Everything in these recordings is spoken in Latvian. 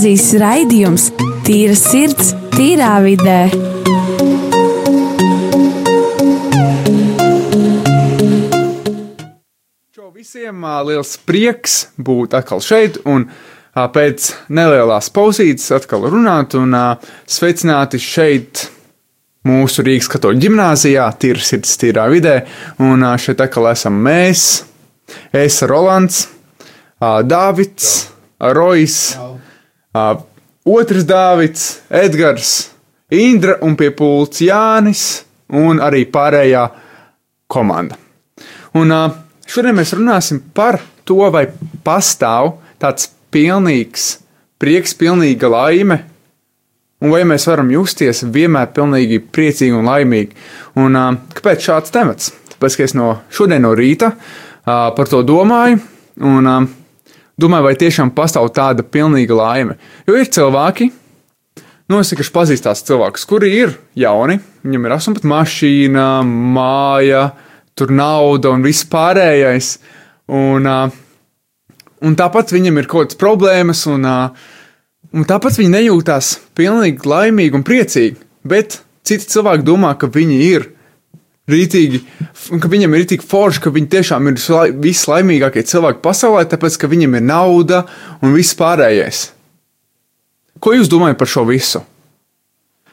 gimnāzijas raidījums Tīra sirds, tīrā vidē. Čau visiem! Liels prieks būt atkal šeit un pēc nelielās pauzītes atkal runāt un sveicināti šeit. Mūsu Rīgas katoļu ģimnāzijā, Tīra sirds, tīrā vidē, un šeit atkal esam mēs. Es, Rolands, ā, Dāvids, Rojas, ā, otrs Dāvids, Edgars, Indra un pie pults Jānis un arī pārējā komanda. Un ā, šodien mēs runāsim par to, vai pastāv tāds pilnīgs prieks, pilnīga laime, un vai mēs varam justies vienmēr pilnīgi priecīgi un laimīgi. Un, ā, kāpēc šāds temats? Tāpēc, ka es no šodien no rīta ā, par to domāju, un ā, domāju, vai tiešām pastāv tāda pilnīga laime. Jo ir cilvēki, Nu, es vienkārši pazīstu tās cilvēkus, kuri ir jauni. Viņam ir 18 mašīna, māja, tur nauda un viss pārējais. Un, un tāpat viņam ir kaut kādas problēmas, un, un tāpat viņi nejūtās pilnīgi laimīgi un priecīgi. Bet citi cilvēki domā, ka viņi ir rītīgi, ka viņam ir rītīgi forši, ka viņi tiešām ir vislai- vislaimīgākie cilvēki pasaulē, tāpēc ka viņam ir nauda un viss pārējais. Ko jūs domājat par šo visu?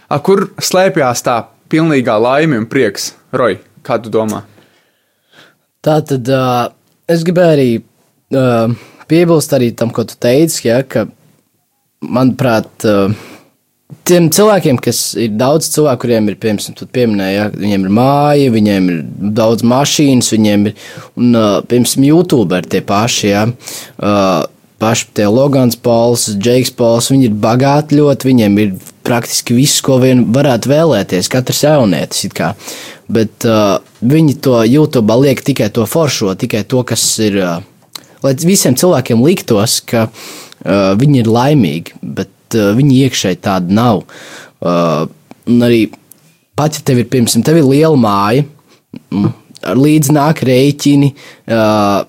A, kur slēpjas tā pilnīgā laime un prieks? Roj, kā tu domā? Tā tad uh, es gribēju arī uh, piebilst arī tam, ko tu teici, ja, ka, manuprāt, uh, tiem cilvēkiem, kas ir daudz cilvēku, kuriem ir, piemēram, tu pieminēji, ja, viņiem ir māja, viņiem ir daudz mašīnas, viņiem ir, un, piemēram, YouTuberi tie paši, ja, paši tie Logans Pols, Džeiks Pols, viņi ir bagāti ļoti, viņiem ir praktiski viss, ko vien varētu vēlēties, katrs jaunietis it kā. Bet uh, viņi to YouTube liek tikai to foršo, tikai to, kas ir, uh, lai visiem cilvēkiem liktos, ka uh, viņi ir laimīgi, bet uh, viņi iekšēji tādi nav. Uh, un arī pat, ja tev ir, piemēram, tev ir liela māja, mm, ar līdzi nāk rēķini, uh,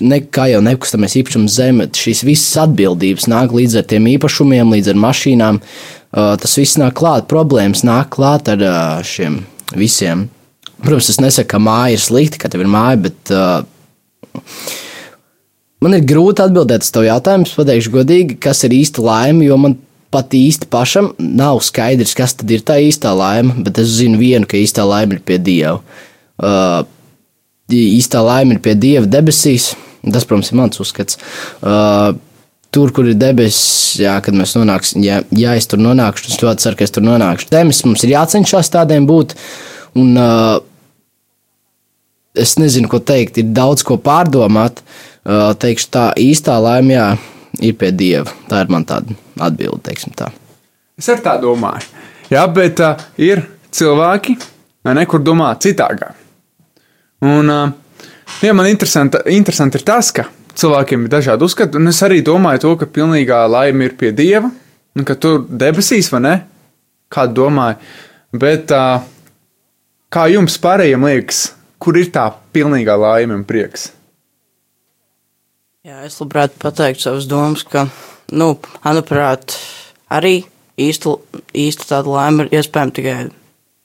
ne, kā jau nekustamais īpašums zeme, šīs visas atbildības nāk līdz ar tiem īpašumiem, līdz ar mašīnām. Uh, tas viss nāk klāt, problēmas nāk klāt ar uh, šiem visiem. Protams, es nesaku, ka māja ir slikta, ka tev ir māja, bet uh, man ir grūti atbildēt uz to jautājumu. Es pateikšu godīgi, kas ir īsta laime, jo man pat īsti pašam nav skaidrs, kas tad ir tā īstā laime, bet es zinu vienu, ka īstā laime ir pie Dieva. Uh, īstā laime ir pie Dieva debesīs. Tas, protams, ir mans uzskats. Uh, tur, kur ir debesis, jā, kad mēs nonāksim, ja, ja es tur nonākšu, es ļoti ceru, ka es tur nonākšu. Zemes mums ir jācenšas tādiem būt. Un, uh, es nezinu, ko teikt, ir daudz ko pārdomāt. Uh, teikšu, tā īstā laime jā, ir pie Dieva. Tā ir man tāda atbilde, teiksim tā. Es arī tā domāju. Jā, bet uh, ir cilvēki, ne, kur domā citādi. Un uh, jā, man interesanti, interesanti ir tas, ka cilvēkiem ir dažādi uzskati, un es arī domāju to, ka pilnīgā laime ir pie Dieva, un ka tur debesīs, vai ne? Kādu domāju. Bet uh, kā jums pārējiem liekas, kur ir tā pilnīgā laime un prieks? Jā, es labprāt pateiktu savas domas, ka, nu, manuprāt, arī īsta, īsta tāda laime ir iespējama tikai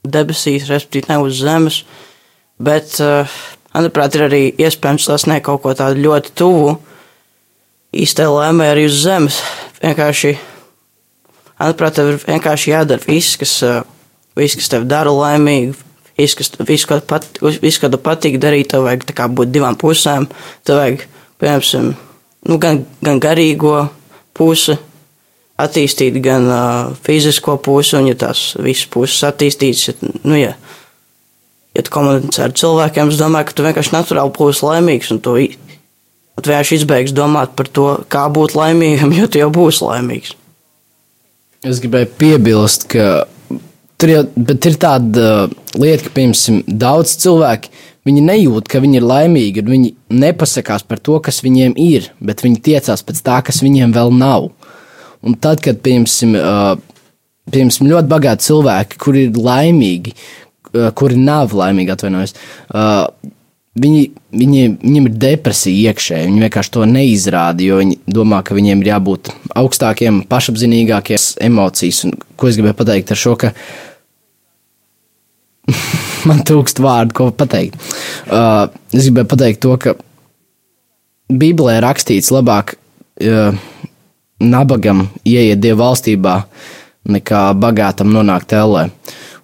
debesīs, respektīvi ne uz zemes, bet, uh, manuprāt, ir arī iespējams sasniegt kaut ko tādu ļoti tuvu īstai laimē arī uz zemes. Vienkārši, manuprāt, tev ir vienkārši jādara viss, kas, uh, viss, kas tev dara laimīgu, viss, kas, viss, ko pat, viss, ko tev patīk darīt, tev vajag tā kā būt divām pusēm, tev vajag piemēram, nu, gan, gan garīgo pusi attīstīt, gan uh, fizisko pusi, un ja tās visas puses attīstītas, ja, nu, ja, ja tu komunicē ar cilvēkiem, es domāju, ka tu vienkārši naturāli būsi laimīgs, un tu, tu vienkārši izbeigsi domāt par to, kā būt laimīgam, jo tu jau būsi laimīgs. Es gribēju piebilst, ka tur jau ir tāda lieta, ka, piemēram, daudz cilvēku viņi nejūt, ka viņi ir laimīgi, un viņi nepasakās par to, kas viņiem ir, bet viņi tiecās pēc tā, kas viņiem vēl nav. Un tad, kad, piemēram, piemēram ļoti bagāti cilvēki, kuri ir laimīgi, kuri nav laimīgi, atvainojos, viņi, viņi, viņiem ir depresija iekšēji. Viņi vienkārši to neizrāda, jo viņi domā, ka viņiem ir jābūt augstākiem, pašapziņīgākiem, emocijas. Un, ko es gribēju pateikt ar šo, man trūkst vārdu, ko pateikt. Uh, es gribēju pateikt to, ka Bībelē rakstīts labāk uh, nabagam ieiet Dieva valstībā, nekā bagātam nonākt ellē.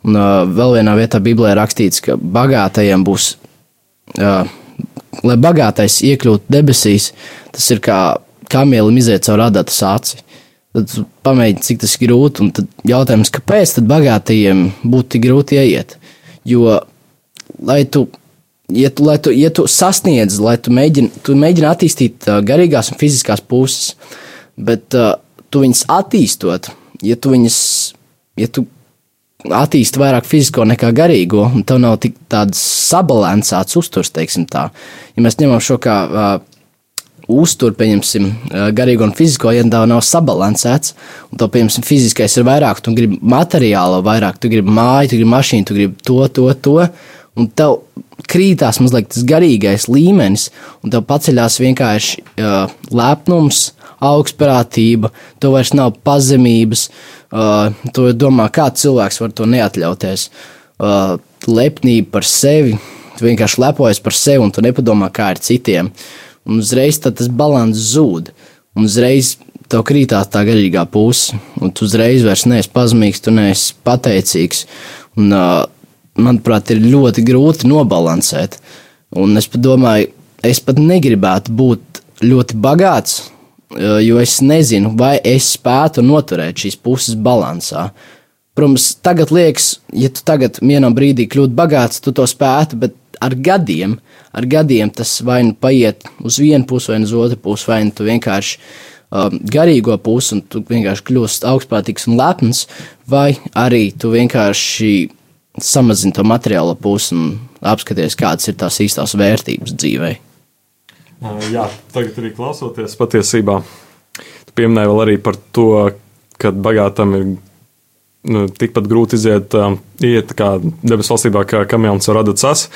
Un uh, vēl vienā vietā Bībelē rakstīts, ka bagātajiem būs, uh, lai bagātais iekļūtu debesīs, tas ir kā kamielim iziet caur radātas aci. Tad pamēģini, cik tas ir grūti, un tad jautājums, kāpēc tad bagātajiem būtu tik grūti ieiet? Jo, lai tu, ja tu, lai tu, ja tu sasniedz, lai tu mēģini, tu mēģini attīstīt uh, garīgās un fiziskās puses, bet uh, tu viņus attīstot, ja tu viņus, ja tu attīsti vairāk fizisko nekā garīgo, un tev nav tik tāds sabalansēts uzturs, teiksim tā. Ja mēs ņemam šo kā uh, uzturu, pieņemsim, uh, garīgo un fizisko, tev nav sabalansēts, un tev, pieņemsim, fiziskais ir vairāk, tu gribi materiālo vairāk, tu gribi māju, tu gribi mašīnu, tu gribi to, to, to, un tev krītās mazliet tas garīgais līmenis, un tev paceļās vienkārši uh, lepnums, augstprātība, tev vairs nav pazemības, uh, tu domā, kā cilvēks var to neatļauties. Uh, lepnība par sevi, tu vienkārši lepojas par sevi un tu nepadomā, kā ir citiem. Un uzreiz tas balans zūd, un uzreiz tev krītās tā garīgā puse, un tu uzreiz vairs neesi pazemīgs, tu neesi pateicīgs. Un, uh, manuprāt, ir ļoti grūti nobalansēt. Un es pat domāju, es pat negribētu būt ļoti bagāts, jo es nezinu, vai es spētu noturēt šīs puses balansā. Protams, tagad liekas, ja tu tagad vienā brīdī kļūtu bagāts, tu to spētu, bet ar gadiem, ar gadiem tas vai nu paiet uz vienu pusi, vai uz otru pusi, vai nu tu vienkārši um, garīgo pusi, un tu vienkārši kļūsi augstprātīgs un lepns, vai arī tu vienkārši samazini to materiālo pusi un apskaties, kādas ir tās īstās vērtības dzīvēm. Jā, tagad arī klausoties patiesībā. Tu pieminēji vēl arī par to, ka bagātam ir nu, tikpat grūti iziet, um, iet kā debesu valstībā, kā kamielis ar radu cas.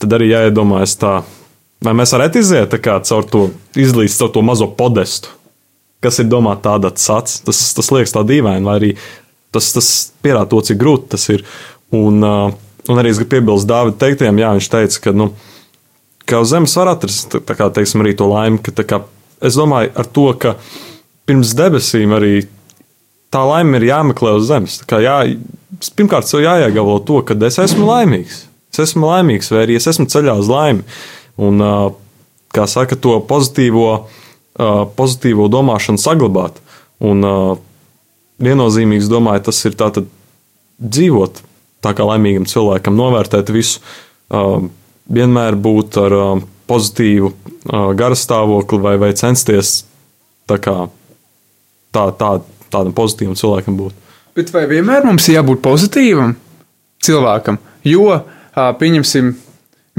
Tad arī jāiedomājas tā, vai mēs varētu iziet kā, caur to izlīst caur to mazo podestu, kas ir domāts tādā sats. Tas, tas liekas tā dīvaini, vai arī tas, tas pierāda to, cik grūti tas ir. Un, uh, un arī es gribu piebilst Dāvida teiktiem, jā, viņš teica, ka, nu, ka uz zemes var atrast kā, teiksim, arī to laimi. Ka, kā, es domāju, ar to, ka pirms debesīm arī tā laime ir jāmeklē uz zemes. Jā, pirmkārt, sev jāiegavo to, ka es esmu laimīgs. Es esmu laimīgs, vai arī es esmu ceļā uz laimi. Un, kā saka, to pozitīvo, pozitīvo domāšanu saglabāt. Un viennozīmīgi, domāju, tas ir tātad dzīvot tā kā laimīgam cilvēkam, novērtēt visu vienmēr būt ar pozitīvu garastāvokli vai, vai censties tā kā, tā, tā, tādam pozitīvam cilvēkam būt. Bet vai vienmēr mums ir jābūt pozitīvam cilvēkam? Jo, pieņemsim,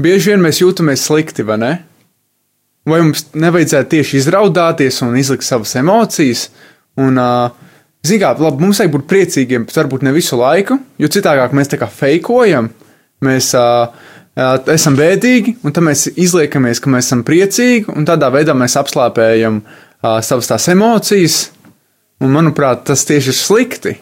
bieži vien mēs jūtamies slikti, vai ne? Vai mums nevajadzētu tieši izraudāties un izlikt savas emocijas? Un, Zinām, labi, mums vajag būt priecīgiem, bet varbūt ne visu laiku, jo citādi mēs tā kā fejkojam. Mēs uh, esam bēdīgi, un tad mēs izliekamies, ka mēs esam priecīgi, un tādā veidā mēs apslāpējam uh, savas tās emocijas. Un, manuprāt, tas tieši ir slikti.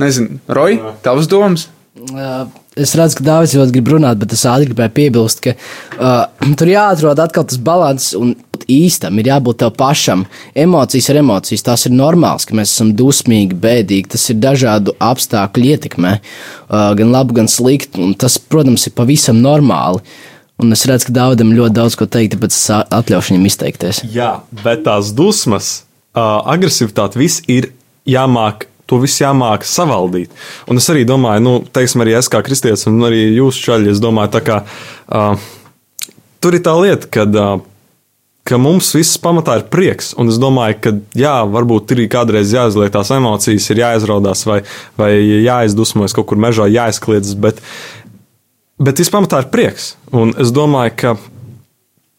Nezinu, Roja, tavs domas? Uh, es redzu, ka Dārvids ļoti grib runāt, bet es ātri gribēju piebilst, ka uh, tur jāatrod atkal tas līdzsvars un īstam ir jābūt tev pašam. Emocijas ir emocijas, tās ir normāls, ka mēs esam dusmīgi, bēdīgi, tas ir dažādu apstākļu ietekmē, uh, gan labi, gan slikti, un tas, protams, ir pavisam normāli. Un es redzu, ka Dāvidam ļoti daudz ko teikt, tāpēc es atļaušu viņam izteikties. Jā, bet tās dusmas, agresivitāte, viss ir jāmāk to visu jāmāk savaldīt. Un es arī domāju, nu, teiksim, arī es kā kristietis, un arī jūs šaļi, es domāju, tā kā uh, tur ir tā lieta, kad. Uh, ka mums viss pamatā ir prieks. Un es domāju, ka jā, varbūt ir kādreiz jāizliek tās emocijas, ir jāizraudās vai, vai jāizdusmojas kaut kur mežā, jāizkliedzas, bet, bet viss pamatā ir prieks. Un es domāju, ka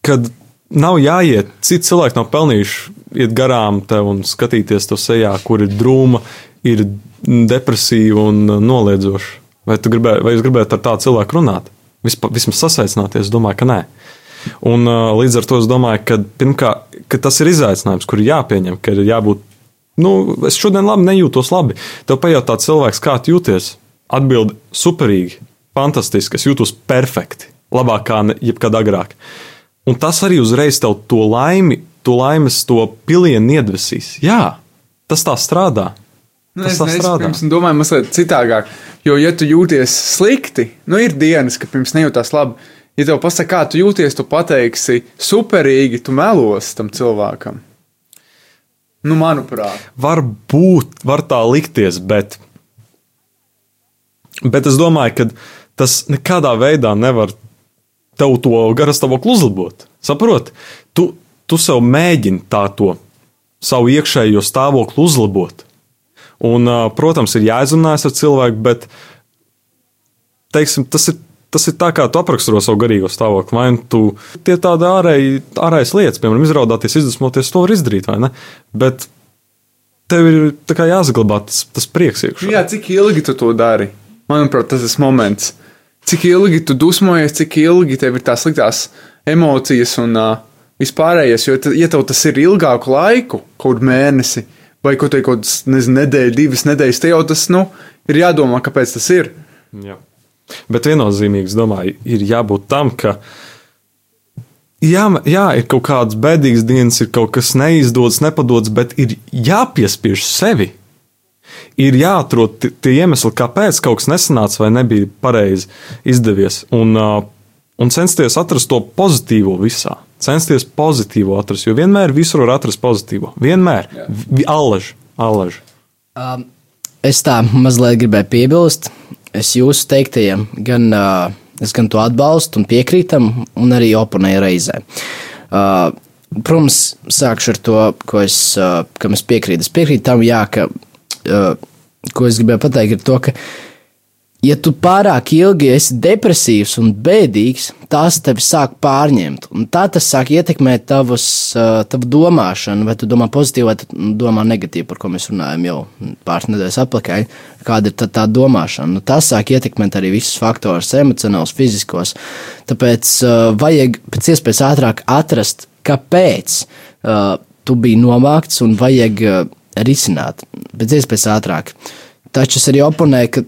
kad nav jāiet, citi cilvēki nav pelnījuši iet garām tev un skatīties to sejā, kur ir drūma, ir depresīva un noliedzoša. Vai, gribē, vai jūs gribētu ar tādu cilvēku runāt? Vispa, vismaz sasaicināties, es domāju, ka nē. Un, uh, līdz ar to es domāju, ka, pirmkārt, tas ir izaicinājums, kur ir jāpieņem, ka ir jābūt. Nu, es šodien labi nejūtos labi. Tev pajautā cilvēks, kā jūties. Atbildi superīgi, fantastiski, es jūtos perfekti, labāk kā jebkad agrāk. Un tas arī uzreiz tev to laimi, to laimes, to pilienu iedvesīs. Jā, tas tā strādā. Nu, Tas es tā es strādā. pirms domāju, mazliet citādāk. Jo, ja tu jūties slikti, nu ir dienas, kad pirms nejūtās labi. Ja tev pasaka, kā tu jūties, tu pateiksi superīgi, tu melos tam cilvēkam. Nu, manuprāt, Var būt, var tā likties, bet, bet es domāju, ka tas nekādā veidā nevar tev to garastāvokli uzlabot. Saproti? Tu, tu sev mēģini tā to savu iekšējo stāvokli uzlabot. Un, protams, ir jāizrunājas ar cilvēku, bet teiksim, tas, ir, tas ir tā, kā tu apraksturo savu garīgo stāvokli. Vai nu tu tie tādi ārēji, ārējas lietas, piemēram, izraudāties, izdusmoties, to var izdarīt, vai ne? Bet tev ir jāsaglabā tas, tas prieks iekšā. Jā, cik ilgi tu to dari? Manuprāt, tas ir moments. Cik ilgi tu dusmojies, cik ilgi tev ir tās sliktās emocijas un uh, vispārējais. Jo, ja tev tas ir ilgāku laiku, kaut mēnesi, vai kaut kādas nedēļas, divas nedēļas, tad jau tas nu, ir jādomā, kāpēc tas ir. Jā. Bet viennozīmīgi, es domāju, ir jābūt tam, ka jā, jā, ir kaut kādas bēdīgas dienas, ir kaut kas neizdodas, nepadodas, bet ir jāpiespiež sevi. Ir jāatrod ti- tie iemesli, kāpēc kaut kas nesanāca vai nebija pareizi izdevies. Un, un censties atrast to pozitīvo visā. Censties pozitīvo atrast, jo vienmēr visur var atrast pozitīvo. Vienmēr. Vi- Allaž, allaž. Um, es tā mazliet gribēju piebilst. Es jūsu teiktajiem gan, uh, es gan to atbalstu un piekrītam, un arī oponēju reizē. Uh, protams, sākšu ar to, ko es, uh, kam es piekrītu. Es piekrītu tam, jā, ka, uh, ko es gribēju pateikt, ir to, ka, ja tu pārāk ilgi esi depresīvs un bēdīgs, tas tevi sāk pārņemt. Un tā tas sāk ietekmēt tavus, uh, tavu domāšanu, vai tu domā pozitīvi, vai domā negatīvi, par ko mēs runājam jau pāris nedēļas atpakaļ. Kāda ir tā, tā domāšana? Nu, tas sāk ietekmēt arī visus faktorus, emocionālus, fiziskos. Tāpēc uh, vajag pēc iespējas ātrāk atrast, kāpēc uh, tu biji novākts un vajag uh, risināt pēc iespējas ātrāk. Taču es arī oponēju, ka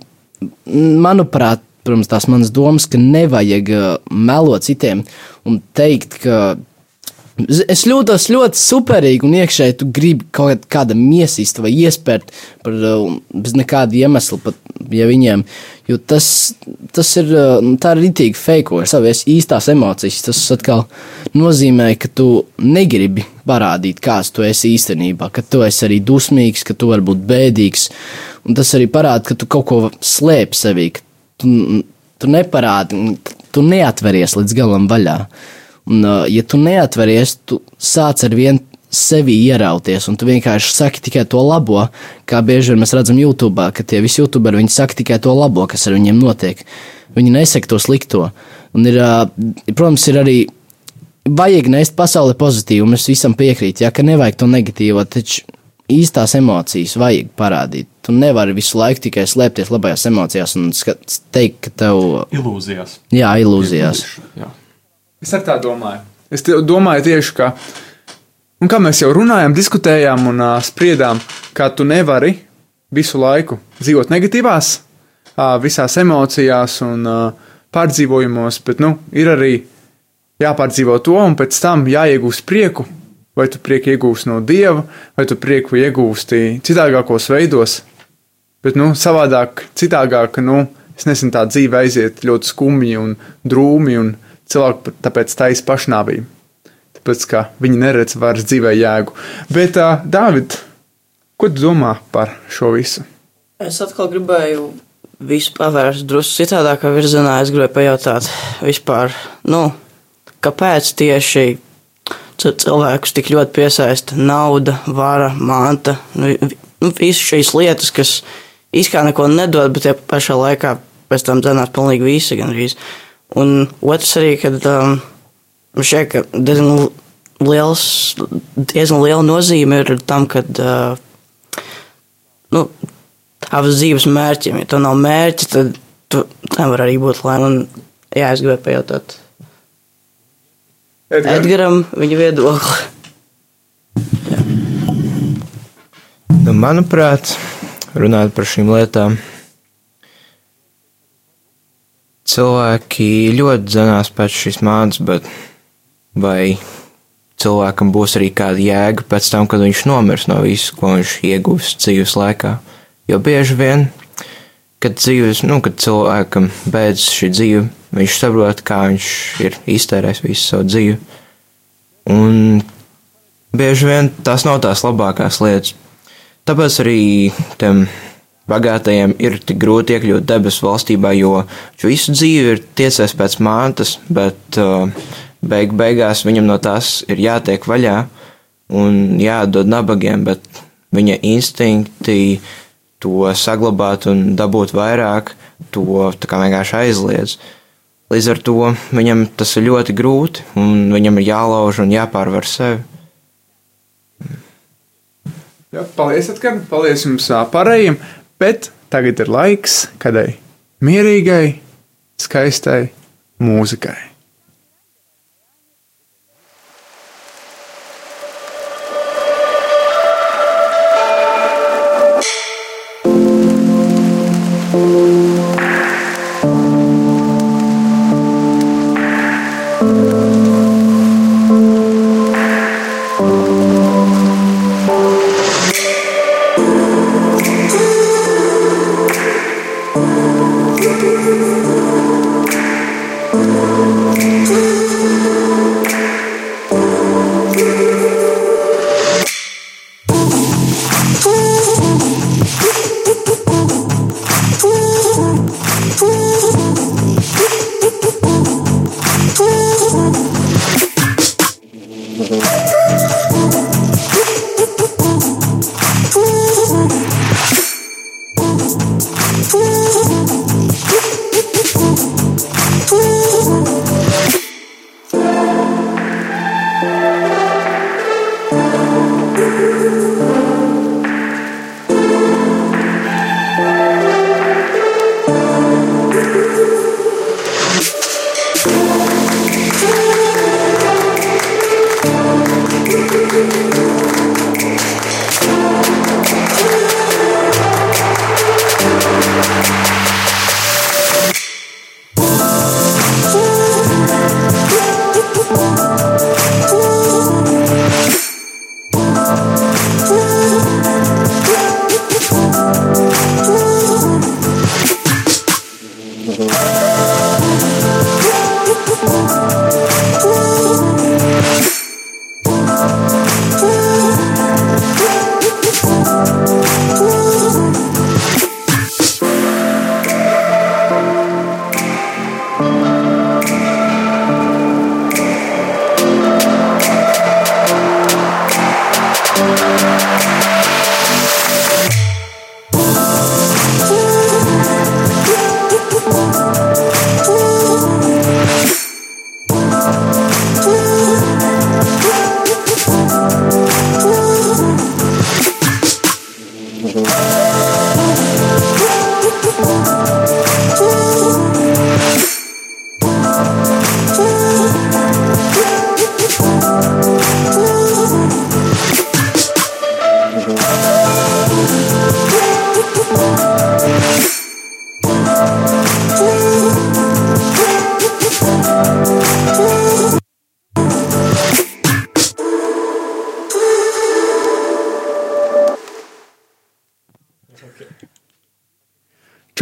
manuprāt, protams, tās manas domas, ka nevajag uh, melot citiem un teikt, ka es jūtos ļoti superīgi un iekšēji tu gribi kaut kāda miesista vai iespērt par uh, bez nekāda iemesla, pat ja viņiem, jo tas, tas ir, uh, tā ir ritīgi feikoja savies īstās emocijas. Tas atkal nozīmē, ka tu negribi parādīt, kāds tu esi īstenībā, ka tu esi arī dusmīgs, ka tu vari būt bēdīgs, un tas arī parāda, ka tu kaut ko slēpi sevī, ka tu, tu neparādi, tu neatveries līdz galam vaļā. Un, uh, ja tu neatveries, tu sāc ar vienu sevi ierauties, un tu vienkārši saki tikai to labo, kā bieži vien mēs redzam YouTube, ka tie visi YouTuberi viņi saka tikai to labo, kas ar viņiem notiek. Viņi nesaka to slikto. Un ir, uh, protams, ir arī vajag nest pasauli pozitīvu, un es visam piekrītu, ja, ka nevajag to negatīvo, taču īstās emocijas vajag parādīt. Tu nevari visu laiku tikai slēpties labajās emocijās un skat, teikt, ka tev, Ilūzijās. jā, ilūzijās. Jā. Es ar tā domāju. Es domāju tieši, ka, un kā mēs jau runājām, diskutējām un uh, spriedām, ka tu nevari visu laiku dzīvot negatīvās, uh, visās emocijās un uh, pārdzīvojumos, bet nu, ir arī jāpārdzīvo to un pēc tam jāiegūst prieku. Vai tu prieku iegūsti no dieva, vai tu prieku iegūsti citādākos veidos, bet nu, savādāk, citādāk, nu, es nezinu, tā dzīve aiziet ļoti skumji un drūmi, un cilvēki tāpēc taisa pašnāvību. Tāpēc, ka viņi neredz vairs dzīvē jēgu. Bet, uh, Dāvid, ko tu domā par šo visu? Es atkal gribēju visu pavērst drusku citādākā virzienā. Es gribēju pajautāt, vispār, nu, kāpēc tieši cilvēkus tik ļoti piesaista nauda, vara, manta, nu, nu, visas šīs lietas, kas īstenībā neko nedod, bet tie pašā laikā pēc tam dzenās pilnīgi visi gandrīz. Un otrs arī, kad um, šķiet, ka diezgan liels, diezgan liela nozīme ir tam, kad uh, nu, tavas dzīves mērķim. Ja tev nav mērķa, tad tu nevar arī būt laimīgs. Jā, es gribēju pajautāt Edgar? Edgaram viņa viedokli. Nu, manuprāt, runājot par šīm lietām, cilvēki ļoti dzinās pēc šīs mācības, bet vai cilvēkam būs arī kāda jēga pēc tam, kad viņš nomirs no visu, ko viņš iegūst dzīves laikā? Jo bieži vien, kad, dzīves, nu, kad cilvēkam beidzas šī dzīve, viņš saprot, kā viņš ir iztērējis visu savu dzīvi. Un bieži vien tās nav tās labākās lietas. Tāpēc arī tiem bagātajiem ir tik grūti iekļūt debesu valstībā, jo viņš visu dzīvi ir tiecējis pēc mantas, bet uh, beig beigās viņam no tās ir jātiek vaļā un jādod nabagiem, bet viņa instinkti to saglabāt un dabūt vairāk, to vienkārši aizliedz. Līdz ar to viņam tas ir ļoti grūti, un viņam ir jālauž un jāpārvar sevi. Jā, paldies, Edgars. Paldies jums pārējiem. Bet tagad ir laiks kādai mierīgai, skaistai mūzikai.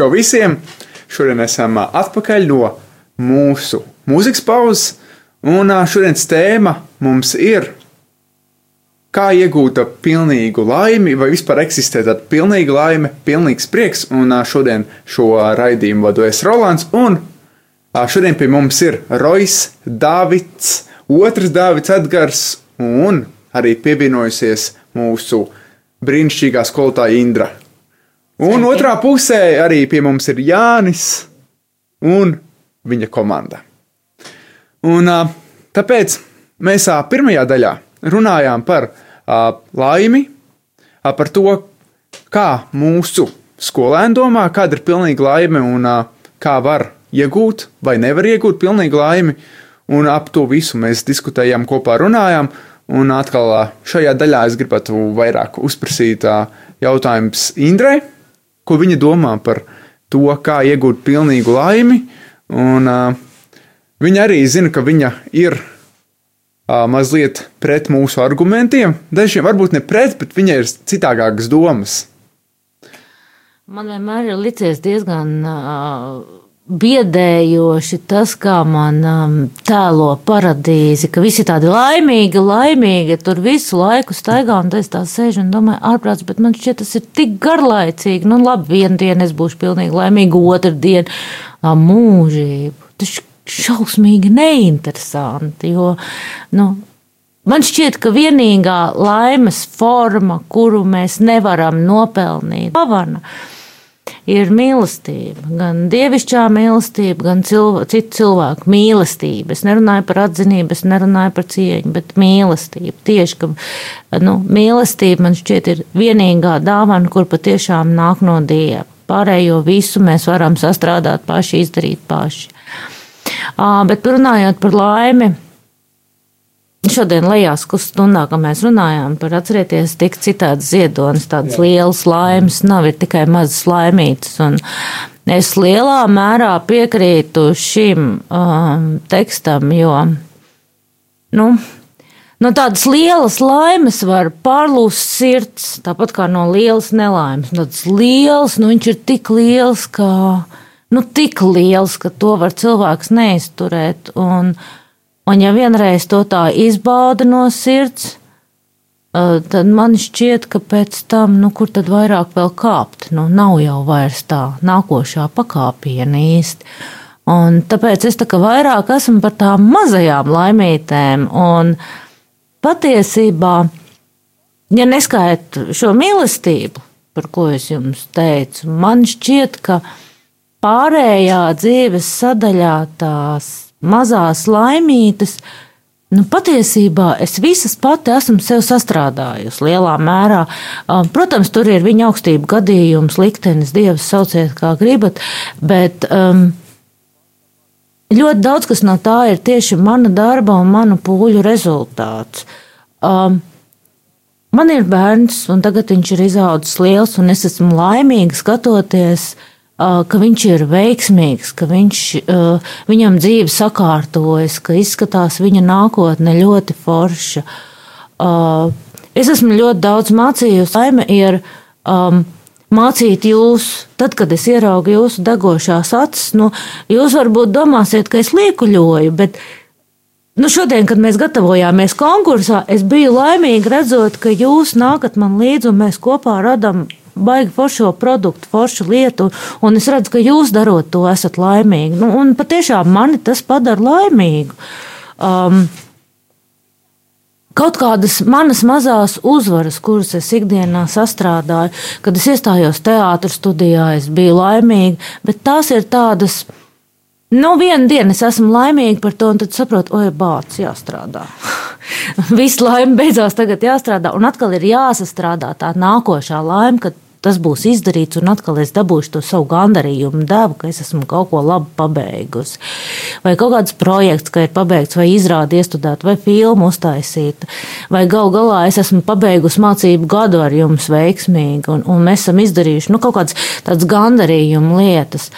Čau visiem! Šodien esam atpakaļ no mūsu mūzikas pauzes, un šodienas tēma mums ir, kā iegūt pilnīgu laimi, vai vispār eksistē tāda pilnīga laime, pilnīgs prieks. Un šodien šo raidījumu vadu es Rolands, un šodien pie mums ir Rojas, Dāvids, otrs Dāvids Edgars, un arī pievienojusies mūsu brīnišķīgā skolotāja Indra. Un otrā pusē arī pie mums ir Jānis un viņa komanda. Un, tāpēc mēs pirmajā daļā runājām par laimi, par to, kā mūsu skolēni domā, kāda ir pilnīga laime un kā var iegūt vai nevar iegūt pilnīgu laimi. Un ap to visu mēs diskutējām kopā, runājām. Un atkal šajā daļā es gribētu vairāk uzprasīt jautājumus Indrai, ko viņa domā par to, kā iegūt pilnīgu laimi. Un, ā, viņa arī zina, ka viņa ir ā, mazliet pret mūsu argumentiem. Dažiem varbūt ne pret, bet viņai ir citādākas domas. Man vienmēr ir licies diezgan uh, biedējoši tas, kā man um, tēlo paradīzi, ka visi tādi laimīgi, laimīgi, tur visu laiku staigā, un es tā sēžu un domāju, ārprāts, bet man šķiet, tas ir tik garlaicīgi. Nu, labi, vienu dienu es būšu pilnīgi laimīga, otru dienu mūžību. Tas šausmīgi neinteresanti, jo, nu, Man šķiet, ka vienīgā laimes forma, kuru mēs nevaram nopelnīt, dāvana, ir mīlestība. Gan dievišķā mīlestība, gan cilvē, citu cilvēku mīlestība. Es nerunāju par atzinību, es nerunāju par cieņu, bet mīlestība. Tieši ka nu, mīlestība man šķiet ir vienīgā dāvana, kur patiešām nāk no dieva. Pārējo visu mēs varam sastrādāt paši, izdarīt paši. Bet runājot par laimi, Šodien lejās stundā, kad mēs runājām par atcerieties, tik citāds ziedonis, tādas lielas laimes, nav ir tikai mazas laimītas. Un es lielā mērā piekrītu šim um, tekstam, jo, nu, no tādas lielas laimes var pārlūst sirds, tāpat kā no lielas nelaimes. Tāds liels, nu viņš ir tik liels, ka, nu, tik liels, ka to var cilvēks neizturēt. Un, Un ja vienreiz to tā izbauda no sirds, tad man šķiet, ka pēc tam, nu, kur tad vairāk vēl kāpt, nu, nav jau vairs tā nākošā pakāpiena īsti. Un tāpēc es tā kā vairāk esmu par tām mazajām laimītēm, un patiesībā, ja neskaitu šo mīlestību, par ko es jums teicu, man šķiet, ka pārējā dzīves sadaļā tās mazās laimītes. Nu, patiesībā es visas pati esmu sev sastrādājusi lielā mērā. Um, protams, tur ir viņa augstība gadījums, liktenis, dievs, sauciet kā gribat, bet um, ļoti daudz kas no tā ir tieši mana darba un manu pūļu rezultāts. Um, man ir bērns, un tagad viņš ir izaudzis liels, un es esmu laimīga skatoties uh, ka viņš ir veiksmīgs, ka viņš, viņam dzīve sakārtojas, ka izskatās viņa nākotne ļoti forša. Es esmu ļoti daudz mācījusi. Laime ir um, mācīt jūs, tad, kad es ieraugu jūsu degošās acis, nu, jūs varbūt domāsiet, ka es liekuļoju, bet Nu, šodien, kad mēs gatavojāmies konkursā, es biju laimīga redzot, ka jūs nākat man līdzi un mēs kopā radām baigi foršo produktu, foršu lietu, un es redzu, ka jūs darot to, esat laimīgi. Nu, un patiešām mani tas padara laimīgu. Um, Kaut kādas manas mazās uzvaras, kuras es ikdienā sastrādāju, kad es iestājos teātros studijā, es biju laimīga, bet tās ir tādas, nu, vienu dienu es esmu laimīga par to, un tad saprotu, oi, bācis jāstrādā. Viss laime beidzās tagad jāstrādā, un atkal ir jāsastrādā tā nākošā laime, kad tas būs izdarīts, un atkal es dabūšu to savu gandarījumu devu, ka es esmu kaut ko labi pabeigusi. Vai kaut kāds projekts, ka ir pabeigts, vai izrādi iestudēt, vai filmu uztaisīt, vai gal galā es esmu pabeigusi mācību gadu ar jums veiksmīgi, un, un mēs esam izdarījuši nu, kaut kādas tādas gandarījuma lietas.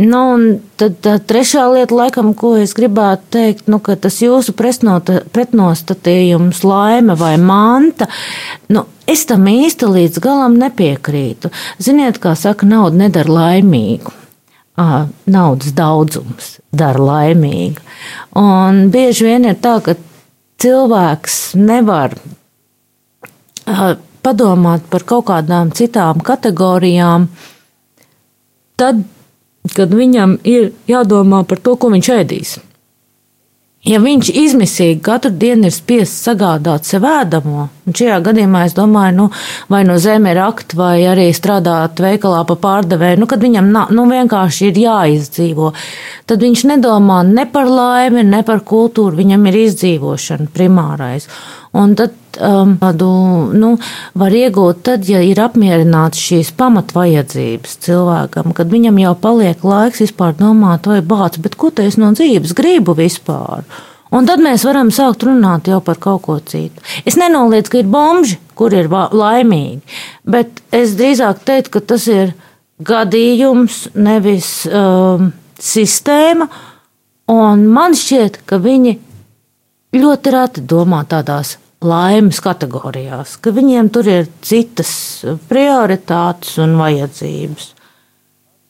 Nu, un tad tā trešā lieta, laikam, ko es gribētu teikt, nu, ka tas jūsu pretnostatījums, laime vai manta, nu, es tam īsti līdz galam nepiekrītu. Ziniet, kā saka, nauda nedara laimīgu. Naudas daudzums dara laimīgu. Un bieži vien ir tā, ka cilvēks nevar padomāt par kaut kādām citām kategorijām. Tad kad viņam ir jādomā par to, ko viņš ēdīs. Ja viņš izmisīgi katru dienu ir spiests sagādāt sev ēdamo, un šajā gadījumā es domāju, nu, vai no zeme rakt, vai arī strādāt veikalā pa pārdevēju, nu, kad viņam nu, vienkārši ir jāizdzīvo, tad viņš nedomā ne par laimi, ne par kultūru, viņam ir izdzīvošana primārais. Un tad um, tādu nu, var iegūt tad, ja ir apmierināts šīs pamatvajadzības cilvēkam, kad viņam jau paliek laiks vispār domāt, vai bāc, bet ko es no dzīves gribu vispār. Un tad mēs varam sākt runāt jau par kaut ko citu. Es nenoliedzu, ka ir bomži, kur ir laimīgi, bet es drīzāk teiktu, ka tas ir gadījums, nevis um, sistēma. Un man šķiet, ka viņi ļoti reti domā tādās laimes kategorijās, ka viņiem tur ir citas prioritātes un vajadzības.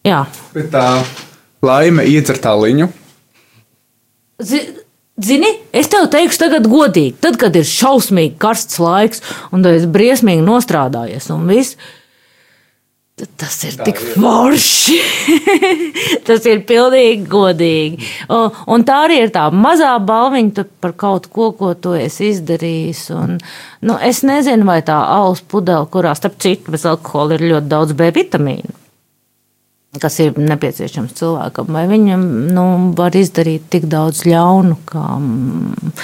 Jā, Bet tā laime iedzer tā liņu. Zi- Zini, es tev teikšu, tagad godīgi, tad, kad ir šausmīgi karsts laiks, un tu esi briesmīgi nostrādājies, un viss, tas ir tik forši. tas ir pilnīgi godīgi. O, Un tā arī ir tā mazā balviņa par kaut ko, ko tu esi izdarījis. Un, nu, es nezinu, vai tā alus pudele, kurā starp citu bez alkohola ir ļoti daudz B vitamīnu kas ir nepieciešams cilvēkam, vai viņam nu, var izdarīt tik daudz ļaunu, ka, mm,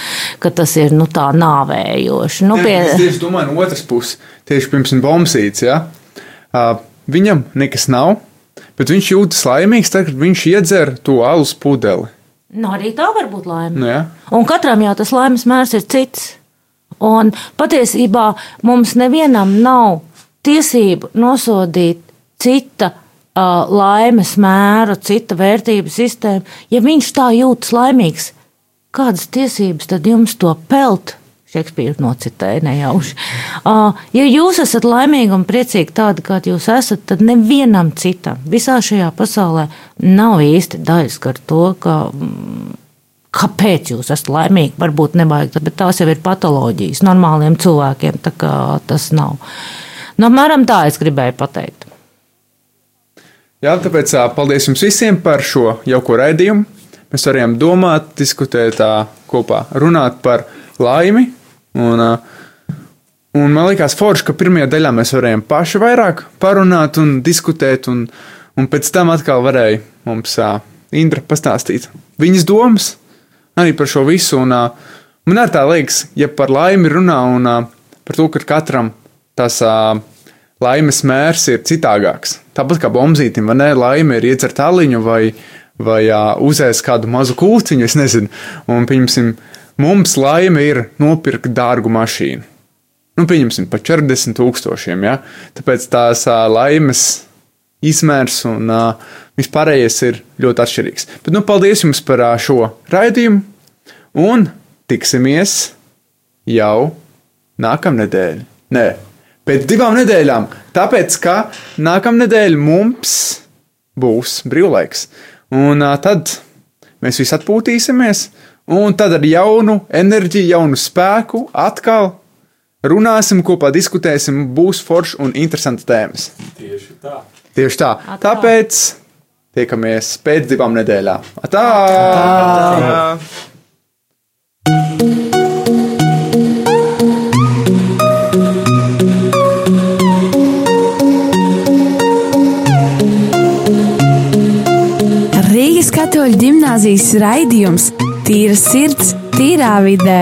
ka tas ir nu, tā nāvējoši. Nu, Nē, Es tieši domāju, no otras puses, tieši pirms bombsītes, ja, uh, viņam nekas nav, bet viņš jūtas laimīgs, tad, kad viņš iedzer to alus pudeli. nu, arī tā var būt laime. Nu, ja? Un katram jau tas laimes mērs ir cits. Un patiesībā mums nevienam nav tiesību nosodīt cita uh, laimes mēru, cita vērtību sistēmu. Ja viņš tā jūtas laimīgs, kādas tiesības tad jums to pelt? Šekspīrs nocitēja nejauši. Uh, ja jūs esat laimīgi un priecīgi tādi, kādi jūs esat, tad nevienam citam visā šajā pasaulē nav īsti daļas ar to, ka mm, kāpēc jūs esat laimīgi. Varbūt nevajag, bet tās jau ir patoloģijas normāliem cilvēkiem. Tas nav. Nu, apmēram tā es gribēju pateikt. Jā, tāpēc paldies jums visiem par šo jauko raidījumu. Mēs varējām domāt, diskutēt kopā, runāt par laimi. Un, un man liekas, forši, ka pirmajā daļā mēs varējām paši vairāk parunāt un diskutēt, un, un pēc tam atkal varēja mums ā, Indra pastāstīt viņas domas arī par šo visu. Un, ā, man arī tā liekas, ja par laimi runā un ā, par to, ka katram tas. ā, laimes mērs ir citādāks. Tāpat kā bombzītim, vai ne? Laime ir iedzert aliņu vai, vai uh, uzēst kādu mazu kūciņu, es nezinu. Un, pieņemsim, mums laime ir nopirkt dārgu mašīnu. Nu, pieņemsim, pa 40 tūkstošiem, ja? Tāpēc tās uh, laimes izmērs un uh, vispārējais ir ļoti atšķirīgs. Bet, nu, paldies jums par uh, šo raidījumu un tiksimies jau nākamnedēļ. Nē, pēc divām nedēļām. Tāpēc, ka nākamnedēļ mums būs brīvlaiks. Un uh, tad mēs visi atpūtīsimies, un tad ar jaunu enerģiju, jaunu spēku atkal runāsim kopā, diskutēsim, būs forši un interesanti tēmas. Tieši tā. Tieši tā. Atā. Tāpēc tiekamies pēc divām nedēļām. Tā! Rīgas katoļu ģimnāzijas raidījums Tīra sirds, tīrā vidē.